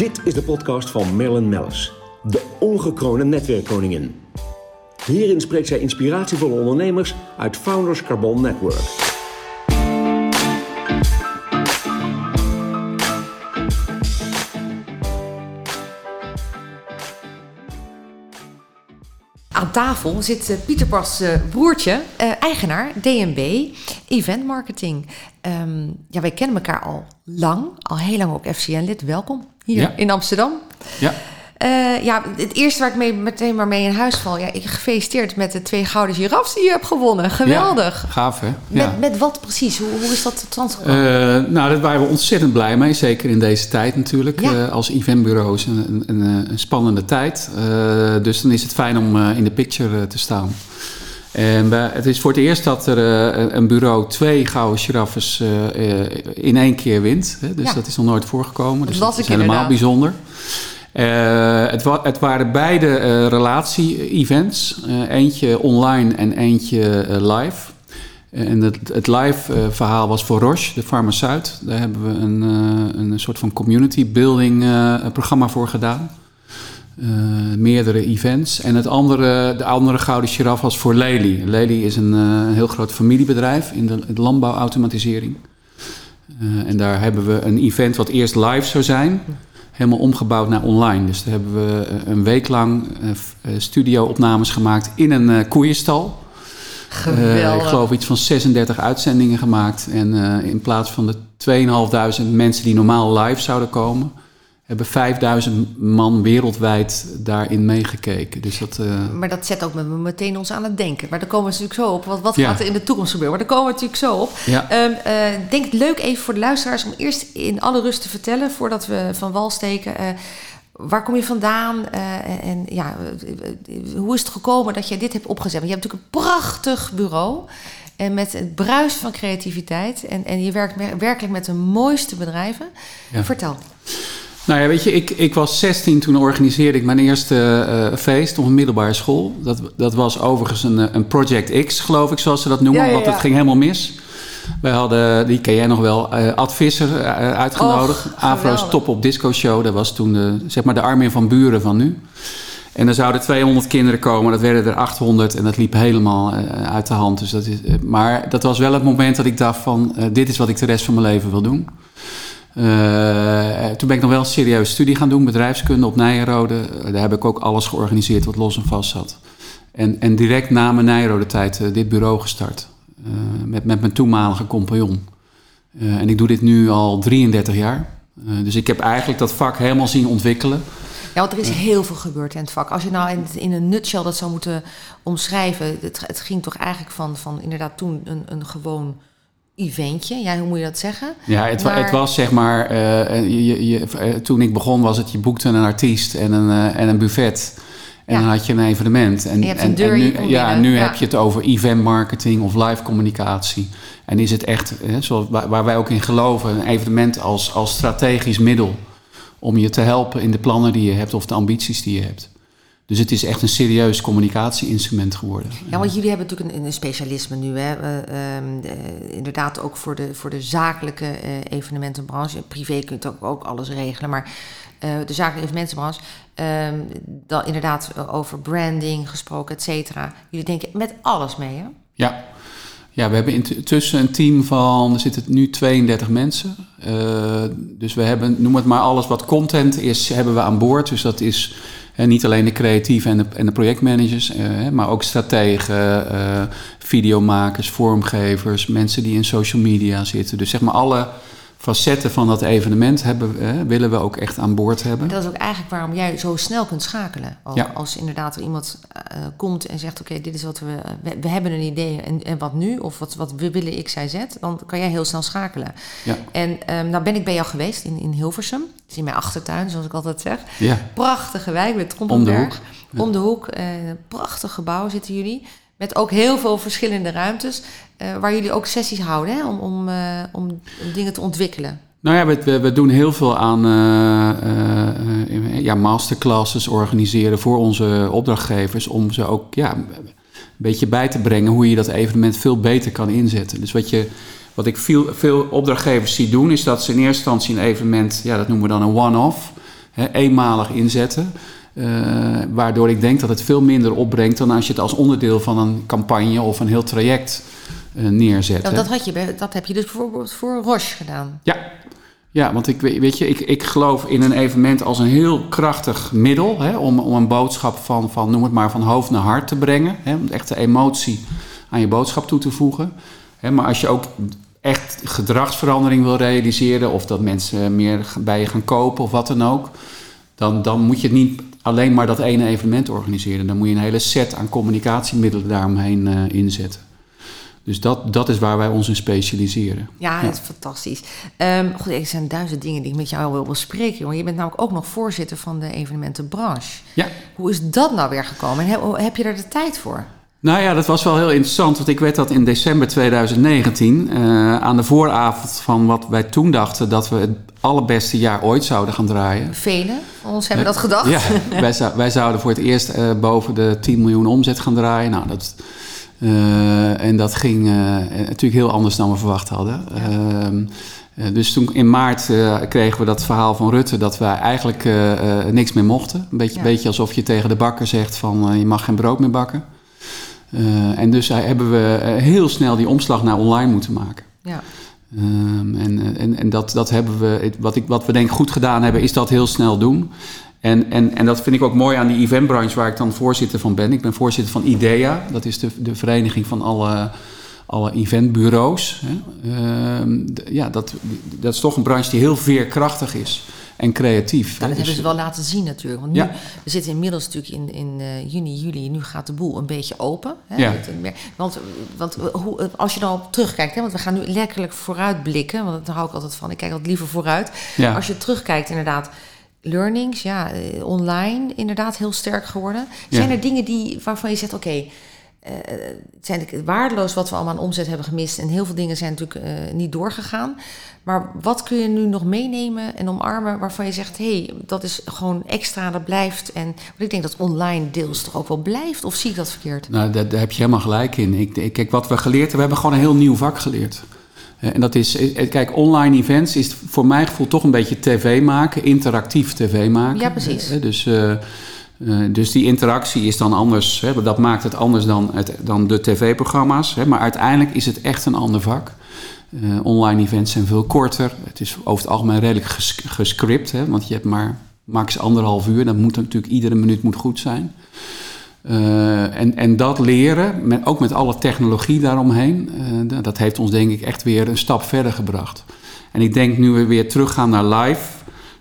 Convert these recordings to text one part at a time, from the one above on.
Dit is de podcast van Marilyn Mellis, de ongekroonde netwerkkoningin. Hierin spreekt zij inspiratievolle ondernemers uit Founders Carbon Network. Aan tafel zit uh, Pieter Pas uh, broertje, uh, eigenaar DNB, event marketing. Um, ja, wij kennen elkaar al lang, al heel lang ook FCN-lid. Welkom hier Ja. in Amsterdam. Ja, Uh, ja, het eerste waar ik mee, meteen maar mee in huis val. Ja, ik gefeliciteerd met de twee gouden giraffes die je hebt gewonnen. Geweldig. Ja, gaaf hè? Ja. Met, met wat precies? Hoe, hoe is dat tot stand gekomen? Eh, nou, daar waren we ontzettend blij mee. Zeker in deze tijd natuurlijk. Ja. Eh, als eventbureau is een, een, een, spannende tijd. Eh, dus dan is het fijn om eh, in de picture eh, te staan. En het is voor het eerst dat er eh, een bureau twee gouden giraffes eh, eh, in één keer wint. Hè? Dus Ja. dat is nog nooit voorgekomen. Dus las dat is helemaal inderdaad. bijzonder. Het, wa- het waren beide relatie-events. Eentje online en eentje live. En het, het live verhaal was voor Roche, de farmaceut. Daar hebben we een, een soort van community building programma voor gedaan. Eh, meerdere events. En het andere, de andere gouden giraf was voor Lely. Lely is een, eh, heel groot familiebedrijf in de, de landbouwautomatisering. Eh, en daar hebben we een event wat eerst live zou zijn, helemaal omgebouwd naar online. Dus daar hebben we een week lang studio-opnames gemaakt in een koeienstal. Geweldig. Ik geloof iets van 36 uitzendingen gemaakt. En in plaats van de 2500 mensen die normaal live zouden komen, hebben 5000 man wereldwijd daarin meegekeken. Dus dat. eh, Maar dat zet ook met me meteen ons aan het denken. Maar daar komen we natuurlijk zo op. Wat, wat Ja. gaat er in de toekomst gebeuren? Maar daar komen we natuurlijk zo op. ja. Ehm, eh, denk het leuk even voor de luisteraars om eerst in alle rust te vertellen, voordat we van wal steken. eh, waar kom je vandaan? En, ja, hoe is het gekomen dat jij dit hebt opgezet? Want je hebt natuurlijk een prachtig bureau. En met het bruis van creativiteit. En, en je werkt werkelijk met de mooiste bedrijven. Ja. Vertel. Nou ja, weet je, ik, ik was 16 toen organiseerde ik mijn eerste eh, feest op een middelbare school. Dat, dat was overigens een, eh, een Project X, geloof ik, zoals ze dat noemen. Ja, ja, Want het ging helemaal mis. Wij hadden, die ken jij nog wel, eh Ad Visser uitgenodigd. Och, Afro's. Top op Disco Show. Dat was toen de, zeg maar de Armin van Buren van nu. En er zouden 200 kinderen komen, dat werden er 800 en dat liep helemaal uit de hand. Dus dat is, maar dat was wel het moment dat ik dacht van, dit is wat ik de rest van mijn leven wil doen. Eh, toen ben ik nog wel een serieuze studie gaan doen, bedrijfskunde op Nijrode. Eh, Daar heb ik ook alles georganiseerd wat los en vast zat. En, en direct na mijn Nijrode tijd eh, dit bureau gestart. Met, met mijn toenmalige compagnon. En ik doe dit nu al 33 jaar. Dus ik heb eigenlijk dat vak helemaal zien ontwikkelen. Ja, want er is heel veel gebeurd in het vak. Als je nou in, in een nutshell dat zou moeten omschrijven. Het, het ging toch eigenlijk van, van inderdaad toen een, een gewoon eventje. Ja, hoe moet je dat zeggen? Ja, het, Maar- het was zeg maar, eh, je, je, eh, toen ik begon was het, je boekte een artiest en een, en een buffet. En Ja. dan had je een evenement. En, en, nu, ja, nu Ja. heb je het over event marketing of live communicatie. En is het echt, hè, zoals, waar, waar wij ook in geloven, een evenement als, als strategisch middel. Om je te helpen in de plannen die je hebt of de ambities die je hebt. Dus het is echt een serieus communicatie-instrument geworden. Ja, want jullie hebben natuurlijk een, een specialisme nu. Hè? Eh, inderdaad ook voor de, voor de zakelijke eh, evenementenbranche. Privé kun je het ook, ook alles regelen. Maar eh, de zakelijke evenementenbranche. ehm, dan inderdaad eh, over branding gesproken, et cetera. Jullie denken met alles mee, hè? Ja. ja, we hebben intussen een team van, er zitten nu 32 mensen. Dus we hebben, noem het maar alles wat content is, hebben we aan boord. Dus dat is eh, niet alleen de creatieve en de, en de projectmanagers, eh, maar ook strategen, eh, videomakers, vormgevers, mensen die in social media zitten. Dus zeg maar alle facetten van dat evenement hebben, eh, willen we ook echt aan boord hebben. Dat is ook eigenlijk waarom jij zo snel kunt schakelen. Al- Ja. Als inderdaad er iemand eh, komt en zegt: Oké, dit is wat we, we. We hebben een idee en, en wat nu? Of wat, wat we willen X, Y, Z. Dan kan jij heel snel schakelen. Ja. En ehm, nou ben ik bij jou geweest in, in Hilversum. Dat is in mijn achtertuin, zoals ik altijd zeg. Ja, Prachtige wijk met om de Trompenberg. hoek. Om de hoek. eh, prachtig gebouw zitten jullie. Met ook heel veel verschillende ruimtes. eh, waar jullie ook sessies houden hè, om, om, eh, om, om dingen te ontwikkelen. Nou ja, we, we, doen heel veel aan eh, ja, masterclasses organiseren voor onze opdrachtgevers. Om ze ook ja, een beetje bij te brengen hoe je dat evenement veel beter kan inzetten. Dus wat, je, wat ik veel, veel opdrachtgevers zie doen, is dat ze in eerste instantie een evenement, ja, dat noemen we dan een one-off. eenmalig inzetten. Uh, waardoor ik denk dat het veel minder opbrengt dan als je het als onderdeel van een campagne of een heel traject uh, neerzet. Ja, dat, had je, dat heb je dus bijvoorbeeld voor Roche gedaan. Ja, ja, want ik, weet je, ik, ik geloof in een evenement als een heel krachtig middel hè, om, om een boodschap van, van, noem het maar, van hoofd naar hart te brengen. Hè, om echt de emotie aan je boodschap toe te voegen. Hè, maar als je ook echt gedragsverandering wil realiseren of dat mensen meer bij je gaan kopen of wat dan ook, dan, dan moet je het niet alleen maar dat ene evenement organiseren. Dan moet je een hele set aan communicatiemiddelen daaromheen uh, inzetten. Dus dat, dat is waar wij ons in specialiseren. Ja, dat is fantastisch. Um, goed, er zijn duizend dingen die ik met jou wil bespreken. Want je bent namelijk ook nog voorzitter van de evenementenbranche. Ja. Hoe is dat nou weer gekomen? En heb, heb je daar de tijd voor? Nou ja, dat was wel heel interessant, want ik werd dat in december 2019, uh, aan de vooravond van wat wij toen dachten dat we het allerbeste jaar ooit zouden gaan draaien. Velen van ons hebben dat gedacht. Ja, wij, zou, wij, zouden voor het eerst uh, boven de 10 miljoen omzet gaan draaien. Nou, dat, uh, en dat ging natuurlijk heel anders dan we verwacht hadden. Ehm, dus toen in maart kregen we dat verhaal van Rutte dat wij eigenlijk niks meer mochten. Een beetje, ja. beetje alsof je tegen de bakker zegt van je mag geen brood meer bakken. Uh, en dus hebben we heel snel die omslag naar online moeten maken. Ja. Um, en en, en dat, dat hebben we, wat, ik, wat we denk ik goed gedaan hebben, is dat heel snel doen. En, en, en dat vind ik ook mooi aan die eventbranche waar ik dan voorzitter van ben. Ik ben voorzitter van IDEA, dat is de, de vereniging van alle, alle eventbureaus. Hè. Um, ja, dat, dat is toch een branche die heel veerkrachtig is en creatief. Ja, dat hebben ze wel laten zien natuurlijk. Want nu, ja. we zitten inmiddels natuurlijk in, in uh, juni, juli. Nu gaat de boel een beetje open. Hè, ja. Want, want hoe, als je dan terugkijkt, hè, want we gaan nu letterlijk vooruitblikken. Want daar hou ik altijd van. Ik kijk altijd liever vooruit. Ja. Als je terugkijkt inderdaad learnings, ja, online inderdaad heel sterk geworden. Zijn Ja. er dingen die, waarvan je zegt, oké, eh, het zijn waardeloos wat we allemaal aan omzet hebben gemist. En heel veel dingen zijn natuurlijk eh, niet doorgegaan. Maar wat kun je nu nog meenemen en omarmen waarvan je zegt, hé, hey, dat is gewoon extra, dat blijft. En want ik denk dat online deels toch ook wel blijft, of zie ik dat verkeerd? Nou, daar, daar heb je helemaal gelijk in. Ik, ik, kijk, wat we geleerd hebben, we hebben gewoon een heel nieuw vak geleerd. Eh, En dat is, kijk, online events is voor mijn gevoel toch een beetje tv maken, interactief tv maken. Ja, precies. Dus, uh, uh, dus die interactie is dan anders. Hè, dat maakt het anders dan, het, dan de tv-programma's. Maar uiteindelijk is het echt een ander vak. Uh, online events zijn veel korter. Het is over het algemeen redelijk ges gescript. Hè, want je hebt maar max anderhalf uur. Dat moet natuurlijk iedere minuut moet goed zijn. Uh, en, en dat leren, met, ook met alle technologie daaromheen, dat heeft ons denk ik echt weer een stap verder gebracht. En ik denk nu we weer teruggaan naar live,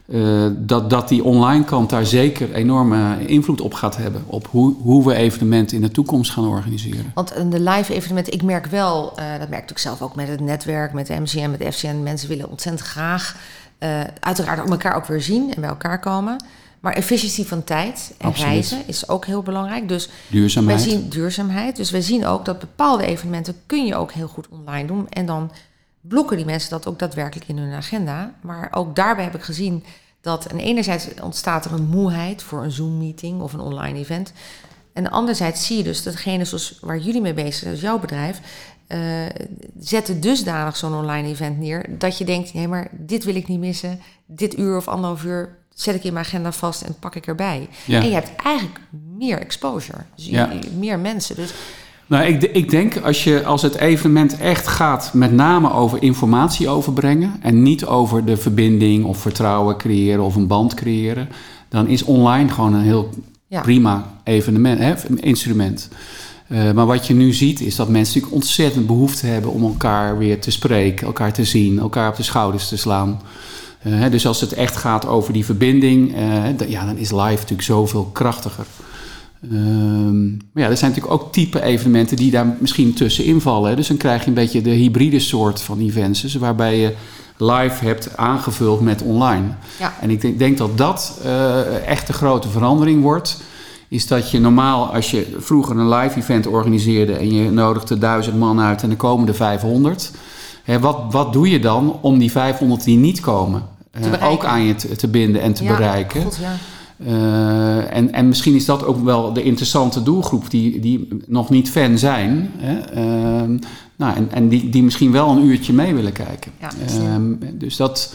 uh, dat, dat die online kant daar zeker enorme invloed op gaat hebben. Op hoe, hoe we evenementen in de toekomst gaan organiseren. Want de live evenementen, ik merk wel, dat merk ik zelf ook met het netwerk, met de MCM, met FCN, mensen willen ontzettend graag uiteraard elkaar ook weer zien en bij elkaar komen. Maar efficiëntie van tijd en Absoluut. reizen is ook heel belangrijk. Dus duurzaamheid. Wij zien duurzaamheid. Dus we zien ook dat bepaalde evenementen kun je ook heel goed online doen. En dan blokken die mensen dat ook daadwerkelijk in hun agenda. Maar ook daarbij heb ik gezien dat en enerzijds ontstaat er een moeheid voor een Zoom-meeting of een online event. En anderzijds zie je dus dat degene zoals waar jullie mee bezig zijn, dus jouw bedrijf, uh, zetten dusdanig zo'n online event neer dat je denkt, nee, maar dit wil ik niet missen. Dit uur of anderhalf uur zet ik in mijn agenda vast en pak ik erbij. Ja. En je hebt eigenlijk meer exposure. Dus Ja. meer mensen. Dus Nou, ik, ik denk als, je, als het evenement echt gaat met name over informatie overbrengen en niet over de verbinding of vertrouwen creëren of een band creëren, dan is online gewoon een heel Ja. prima evenement, hè, instrument. Uh, maar wat je nu ziet is dat mensen natuurlijk ontzettend behoefte hebben om elkaar weer te spreken, elkaar te zien, elkaar op de schouders te slaan. Uh, hè, dus als het echt gaat over die verbinding, uh, ja, dan is live natuurlijk zoveel krachtiger. Um, maar ja, er zijn natuurlijk ook type evenementen die daar misschien tussenin vallen. Hè. Dus dan krijg je een beetje de hybride soort van events. Dus waarbij je live hebt aangevuld met online. Ja. En ik denk, denk dat dat uh, echt de grote verandering wordt. Is dat je normaal, als je vroeger een live event organiseerde en je nodigde duizend man uit en er komen er 500. Hè, wat, wat doe je dan om die 500 die niet komen, uh, ook aan je te, te binden en te ja, bereiken? God, ja. Uh, en, en misschien is dat ook wel de interessante doelgroep die, die nog niet fan zijn. Hè? Uh, nou, en en die, die misschien wel een uurtje mee willen kijken. Ja, uh, dus dat,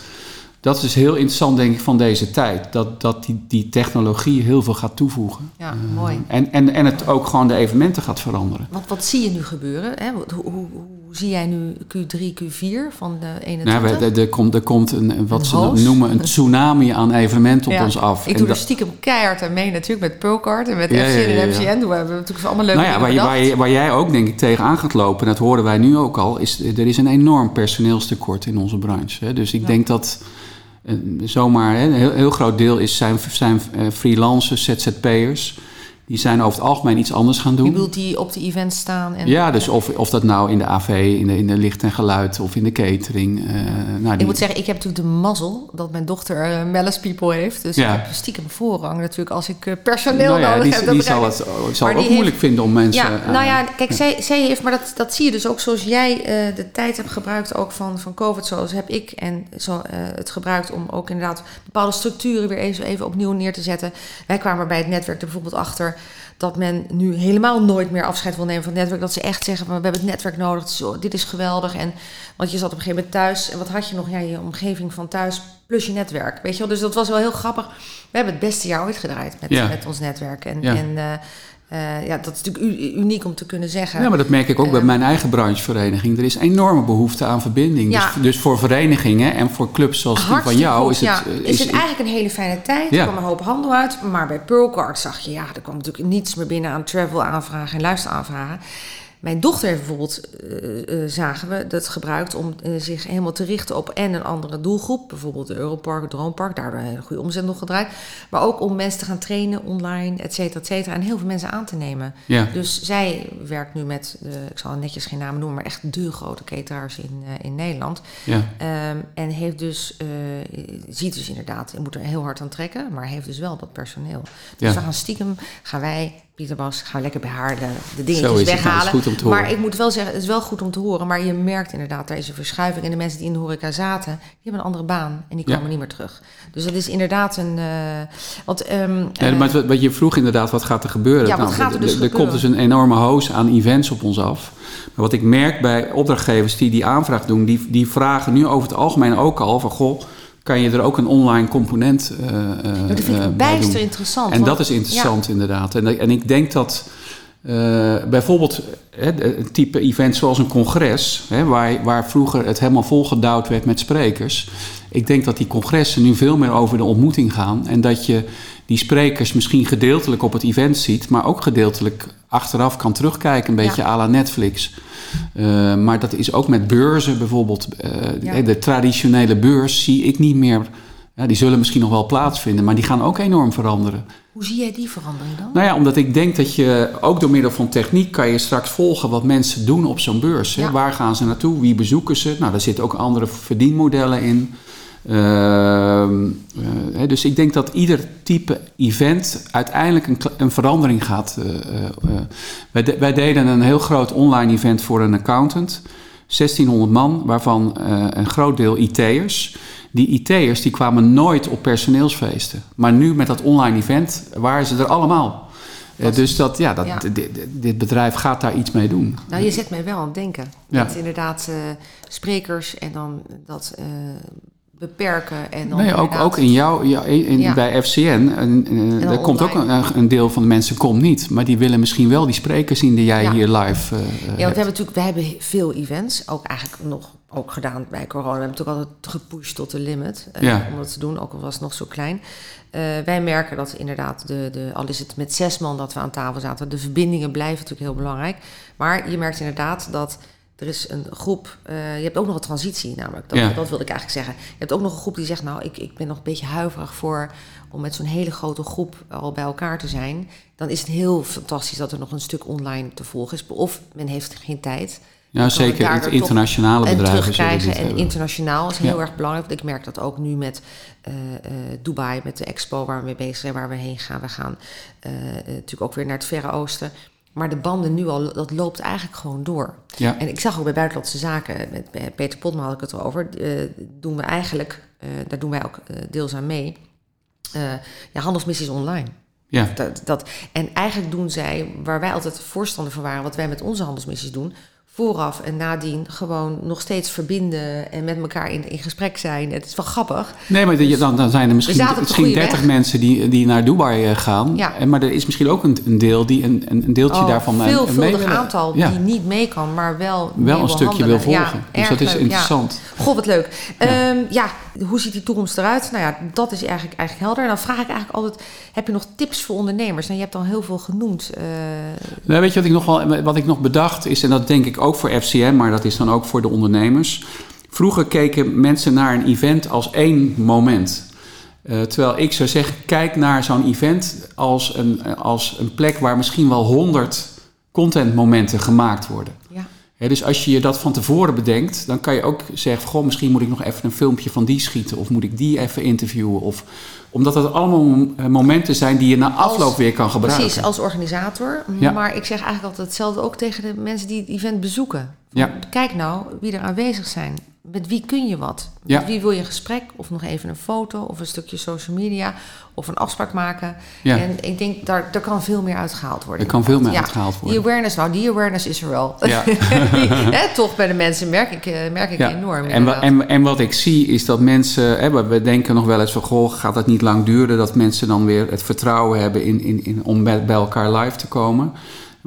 dat is heel interessant, denk ik, van deze tijd. Dat, dat die, die technologie heel veel gaat toevoegen. Ja, uh, mooi. En, en, en het ook gewoon de evenementen gaat veranderen. Want wat zie je nu gebeuren? Hè? Hoe, hoe, hoe, zie jij nu Q3, Q4 van de 21? Nou, er, komt, er komt een, wat een ze noemen een tsunami aan evenementen op ja. ons af. Ik doe er stiekem keihard aan mee natuurlijk met Procard en met Ja, ja, en ja. Doen we hebben natuurlijk allemaal leuke Nou ja, waar, je, waar, je- waar jij ook denk ik tegenaan gaat lopen, en dat horen wij nu ook al, is er is een enorm personeelstekort in onze branche. Hè. Dus ik denk dat eh, zomaar hè, een heel, heel groot deel is zijn, zijn eh, freelancers, ZZP'ers. Die zijn over het algemeen iets anders gaan Je doen. bedoelt die op de events staan en Ja, dus of, of dat nou in de AV, in de, in de licht en geluid of in de catering. eh, nou, Ik die- moet zeggen, ik heb natuurlijk de mazzel dat mijn dochter Mellis People heeft. Dus Ja. ik heb stiekem voorrang natuurlijk als ik eh, personeel nou ja, nodig die, heb. die zal het ik. zal ook moeilijk vinden om mensen... Ja, nou ja, kijk, zij, zij heeft, maar dat, dat zie je dus ook zoals jij de tijd hebt gebruikt ook van, van COVID, zoals heb ik en zo, het gebruikt om ook inderdaad bepaalde structuren weer even, even opnieuw neer te zetten. Wij kwamen bij het netwerk er bijvoorbeeld achter dat men nu helemaal nooit meer afscheid wil nemen van het netwerk. Dat ze echt zeggen van we hebben het netwerk nodig, zo, dit is geweldig. En, want je zat op een gegeven moment thuis en wat had je nog? Ja, je omgeving van thuis plus je netwerk, weet je wel. Dus dat was wel heel grappig. We hebben het beste jaar ooit gedraaid met, Ja. met ons netwerk. En, Ja. en eh, eh, ja, dat is natuurlijk uniek om te kunnen zeggen. Ja, maar dat merk ik ook bij Ehm. mijn eigen branchevereniging. Er is enorme behoefte aan verbinding. Ja. Dus, dus voor verenigingen en voor clubs zoals die van jou goed, is het... eh, is het eigenlijk een hele fijne tijd. Ja. Er kwam een hoop handel uit. Maar bij Pearlcard zag je, ja, er kwam natuurlijk niets meer binnen aan travel aanvragen en luisteraanvragen. Mijn dochter heeft bijvoorbeeld, eh, eh, zagen we, dat gebruikt om eh, zich helemaal te richten op en een andere doelgroep. Bijvoorbeeld de Europark, het Droompark, daardoor een hele goede omzet nog gedraaid. Maar ook om mensen te gaan trainen online, et cetera, et cetera. En heel veel mensen aan te nemen. Ja. Dus zij werkt nu met, de, ik zal netjes geen namen noemen, maar echt de grote cateraars in, in Nederland. Ja. Ehm, en heeft dus, ziet dus inderdaad, je moet er heel hard aan trekken, maar heeft dus wel dat personeel. Dus Ja. we gaan stiekem, gaan wij, Pieter Bas, we lekker bij haar de, de Zo dingetjes is het. Nou, is weghalen. goed om te horen. maar ik moet wel zeggen, het is wel goed om te horen, maar je merkt inderdaad, er is een verschuiving. En de mensen die in de horeca zaten, die hebben een andere baan en die Ja. komen niet meer terug. Dus dat is inderdaad een, eh, want... ehm, Ja, eh, maar wat, wat je vroeg inderdaad, wat gaat er gebeuren? Ja, wat gaat er dus er, er komt dus een enorme hoos aan events op ons af. Maar wat ik merk bij opdrachtgevers die die aanvraag doen, die, die vragen nu over het algemeen ook al van, goh, kan je er ook een online component eh eh, nou, dat vind eh, ik bij bijster doen? interessant. En want- dat is interessant inderdaad. En, en ik denk dat eh, bijvoorbeeld hè, een type event zoals een congres, hè, waar, waar vroeger het helemaal volgedouwd werd met sprekers. Ik denk dat die congressen nu veel meer over de ontmoeting gaan. En dat je die sprekers misschien gedeeltelijk op het event ziet, maar ook gedeeltelijk achteraf kan terugkijken, een beetje Ja. à la Netflix. Eh, maar dat is ook met beurzen bijvoorbeeld. eh, Ja. De traditionele beurs zie ik niet meer. Ja, die zullen misschien nog wel plaatsvinden, maar die gaan ook enorm veranderen. Hoe zie jij die verandering dan? Nou ja, omdat ik denk dat je ook door middel van techniek kan je straks volgen wat mensen doen op zo'n beurs. Hè? Ja. Waar gaan ze naartoe? Wie bezoeken ze? Nou, daar zitten ook andere verdienmodellen in. Ehm, eh, dus ik denk dat ieder type event uiteindelijk een, een verandering gaat. eh, eh, wij, de- wij deden een heel groot online event voor een accountant. 1600 man, waarvan een groot deel IT'ers. Die IT'ers die kwamen nooit op personeelsfeesten. Maar nu met dat online event waren ze er allemaal. Dus dat, ja, dat, Ja. Dit, bedrijf gaat daar iets mee doen. Nou, je zet mij wel aan het denken. Ja. Met inderdaad sprekers en dan dat beperken. En dan Nee, ook, inderdaad- ook in jou, ja, in, Ja. bij FCN, en, eh, dan er komt ook online. een, een deel van de mensen komt niet. Maar die willen misschien wel die sprekers zien die jij Ja. hier live eh, Ja, hebt. want we hebben natuurlijk we hebben veel events, ook eigenlijk nog ook gedaan bij corona. We hebben natuurlijk altijd gepusht tot de limit eh, Ja. om dat te doen, ook al was het nog zo klein. Eh, wij merken dat inderdaad, de, de, al is het met zes man dat we aan tafel zaten, de verbindingen blijven natuurlijk heel belangrijk. Maar je merkt inderdaad dat er is een groep, eh, je hebt ook nog een transitie namelijk, dat, Ja. dat wilde ik eigenlijk zeggen. Je hebt ook nog een groep die zegt, nou, ik, ik ben nog een beetje huiverig voor om met zo'n hele grote groep al bij elkaar te zijn. Dan is het heel fantastisch dat er nog een stuk online te volgen is. Of men heeft geen tijd. Ja, zeker het internationale en bedrijven terugkrijgen. En internationaal is Ja. heel erg belangrijk. Want ik merk dat ook nu met eh, eh, Dubai, met de expo waar we mee bezig zijn, waar we heen gaan. We gaan natuurlijk ook weer naar het Verre Oosten. Maar de banden nu al, dat loopt eigenlijk gewoon door. Ja. En ik zag ook bij Buitenlandse Zaken, met Peter Potman had ik het erover, eh, doen we eigenlijk, eh, daar doen wij ook eh, deels aan mee, ja, handelsmissies online. Ja. Dat, dat, en eigenlijk doen zij, waar wij altijd voorstander van waren, wat wij met onze handelsmissies doen, vooraf en nadien gewoon nog steeds verbinden en met elkaar in, in gesprek zijn. Het is wel grappig. Nee, maar je- dan, dan zijn er misschien, misschien goede 30 weg. mensen die, die naar Dubai eh, gaan. Ja. En, maar er is misschien ook een, een deel die een, een een deeltje Oh, daarvan eh, veelvuldig mee willen. aantal Ja, die niet mee kan, maar wel wel een stukje wil volgen. Ja, dus dat is interessant. Goh, wat leuk. Ja. ja, hoe ziet die toekomst eruit? Nou ja, dat is eigenlijk, eigenlijk helder. En dan vraag ik eigenlijk altijd, heb je nog tips voor ondernemers? Nou, je hebt al heel veel genoemd. eh, Nou, weet je wat ik, nog wel, wat ik nog bedacht is, en dat denk ik ook voor FCM, maar dat is dan ook voor de ondernemers. Vroeger keken mensen naar een event als één moment. Eh, terwijl ik zou zeggen, kijk naar zo'n event als een, als een plek waar misschien wel honderd contentmomenten gemaakt worden. ja. Dus als je je dat van tevoren bedenkt, dan kan je ook zeggen: Goh, misschien moet ik nog even een filmpje van die schieten, of moet ik die even interviewen. Of, omdat dat allemaal eh, momenten zijn die je na afloop Als- weer kan gebruiken. Precies, als organisator. Ja. Maar ik zeg eigenlijk altijd hetzelfde ook tegen de mensen die het event bezoeken. Ja. Kijk nou wie er aanwezig zijn. Met wie kun je wat? Ja. Met wie wil je een gesprek? Of nog even een foto? Of een stukje social media? Of een afspraak maken? Ja. En ik denk, daar, daar kan veel meer uitgehaald worden. Er kan veel meer Ja, uitgehaald worden. Die awareness, nou die awareness is er wel. Ja. Die, hè, toch bij de mensen merk ik, eh, merk ik Ja, enorm. En, wa- en, en wat ik zie is dat mensen, hè, we- denken nog wel eens van, goh, gaat dat niet lang duren dat mensen dan weer het vertrouwen hebben in, in, in, om bij elkaar live te komen.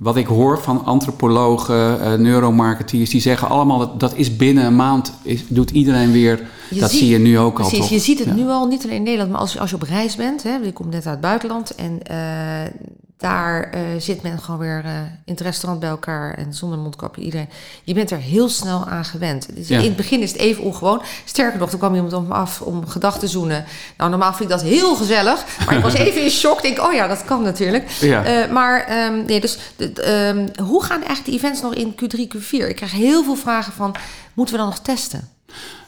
Wat ik hoor van antropologen, eh, neuromarketeers, die zeggen allemaal dat dat is binnen een maand, is, doet iedereen weer, Je dat ziet- zie je nu ook al Precies, je ziet het Ja. nu al, niet alleen in Nederland, maar als, als je op reis bent. Hè, je komt net uit het buitenland en eh, daar eh, zit men gewoon weer eh, in het restaurant bij elkaar en zonder mondkapje. Iedereen. Je bent er heel snel aan gewend. Dus Ja. In het begin is het even ongewoon. Sterker nog, er kwam iemand op me af om gedag te zoenen. Nou, normaal vind ik dat heel gezellig, maar ik was even in shock. Ik denk, oh ja, dat kan natuurlijk. Ja. Eh, maar ehm, nee, dus de- de, ehm, hoe gaan eigenlijk die events nog in Q3, Q4? Ik krijg heel veel vragen van, moeten we dan nog testen?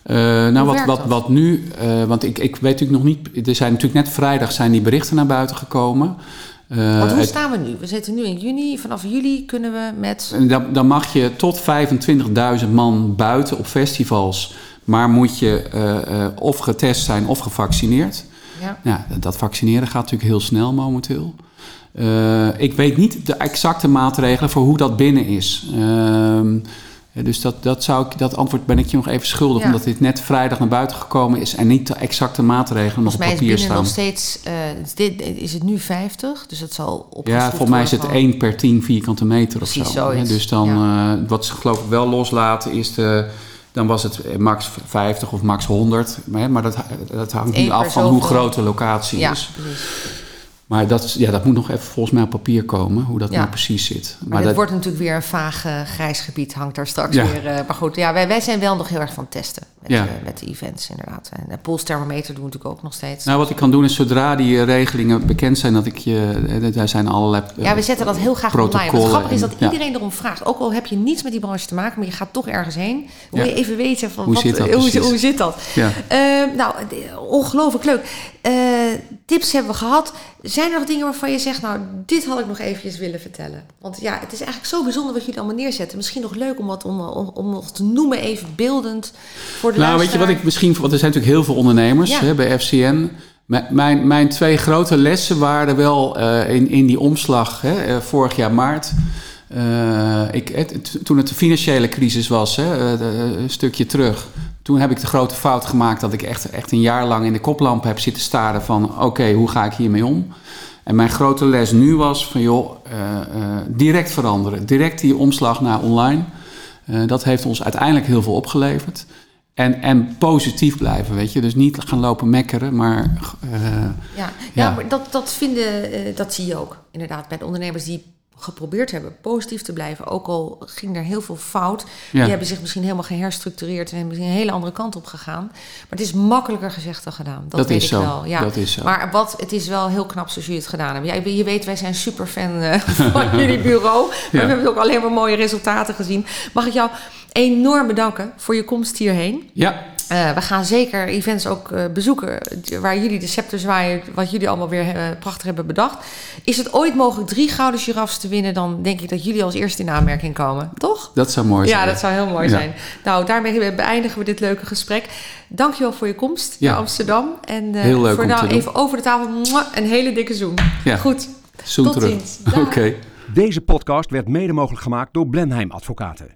Nou, wat, wat, wat nu, want ik, ik weet natuurlijk nog niet, er zijn natuurlijk net vrijdag zijn die berichten naar buiten gekomen. Eh, Want hoe staan we nu? We zitten nu in juni. Vanaf juli kunnen we met... Dan, dan mag je tot 25.000 man buiten op festivals. Maar moet je eh, eh, of getest zijn of gevaccineerd. Ja. Ja, dat vaccineren gaat natuurlijk heel snel momenteel. Ik weet niet de exacte maatregelen voor hoe dat binnen is. Ehm, ja, dus dat, dat, zou ik, dat antwoord ben ik je nog even schuldig, Ja. omdat dit net vrijdag naar buiten gekomen is en niet de exacte maatregelen nog Volgens op mij is papier binnen staan. nog steeds... eh, is, dit, is het nu 50? Dus het zal op. Ja, volgens mij is het 1 per 10 vierkante meter of Precies, zo. hè. zoiets. Dus dan, eh, wat ze geloof ik wel loslaten is de... Dan was het eh, max 50 of max 100. Maar, dat, dat hangt nu af van hoe groot de locatie Ja, is. precies. Maar dat, ja, dat moet nog even volgens mij op papier komen, hoe dat Ja. nou precies zit. Maar, het dat, wordt natuurlijk weer een vaag eh, grijs gebied. Hangt daar straks Ja. weer. eh, maar goed, ja, wij, wij zijn wel nog heel erg van testen. Met, Ja. eh, met de events inderdaad. En de polsthermometer doen we natuurlijk ook nog steeds. nou, wat ik kan doen is zodra die eh, regelingen bekend zijn, dat ik je... Daar zijn allerlei ja, we zetten dat heel graag online. Het grappige is dat iedereen erom vraagt. Ook al heb je niets met die branche te maken, maar je gaat toch ergens heen. Wil je even weten van Hoe wat, zit dat hoe, hoe zit dat? Ja. Eh, nou, ongelooflijk leuk. Tips hebben we gehad. Zijn er nog dingen waarvan je zegt, nou, dit had ik nog eventjes willen vertellen? Want ja, het is eigenlijk zo bijzonder wat jullie allemaal neerzetten. Misschien nog leuk om wat om, om, om nog te noemen, even beeldend voor de Nou, weet je wat ik misschien... Want er zijn natuurlijk heel veel ondernemers Ja. hè, bij FCN. M- Mijn, mijn twee grote lessen waren wel eh, in, in die omslag hè, eh, vorig jaar maart. Eh, ik, toen het de financiële crisis was, hè, een stukje terug. Toen heb ik de grote fout gemaakt dat ik echt, echt een jaar lang in de koplamp heb zitten staren van... oké, hoe ga ik hiermee om? En mijn grote les nu was van joh, eh, eh, direct veranderen. Direct die omslag naar online. Eh, dat heeft ons uiteindelijk heel veel opgeleverd. En, en positief blijven, weet je. Dus niet gaan lopen mekkeren, maar... Ja, ja. Maar dat, dat vinden, dat zie je ook inderdaad bij de ondernemers die geprobeerd hebben positief te blijven. Ook al ging er heel veel fout. Ja. Die hebben zich misschien helemaal geherstructureerd en hebben misschien een hele andere kant op gegaan. Maar het is makkelijker gezegd dan gedaan. Dat, Dat weet is ik zo. wel. Ja. Dat is zo. Maar wat, het is wel heel knap zoals jullie het gedaan hebben. Ja, je weet, wij zijn super fan eh, van jullie bureau. Maar Ja. we hebben ook alleen maar mooie resultaten gezien. Mag ik jou enorm bedanken voor je komst hierheen. ja, Eh, we gaan zeker events ook eh, bezoeken waar jullie de scepter zwaaien, wat jullie allemaal weer prachtig hebben bedacht. Is het ooit mogelijk drie gouden giraffes te winnen, dan denk ik dat jullie als eerste in aanmerking komen, toch? dat zou mooi zijn. Ja, dat zou heel mooi Ja. zijn. Nou, daarmee beëindigen we dit leuke gesprek. Dankjewel voor je komst Ja. naar Amsterdam. En eh, Heel leuk voor om nou te doen. even over de tafel een hele dikke zoen. Ja. Goed, Zoen tot terug. ziens. Oké. Deze podcast werd mede mogelijk gemaakt door Blenheim Advocaten.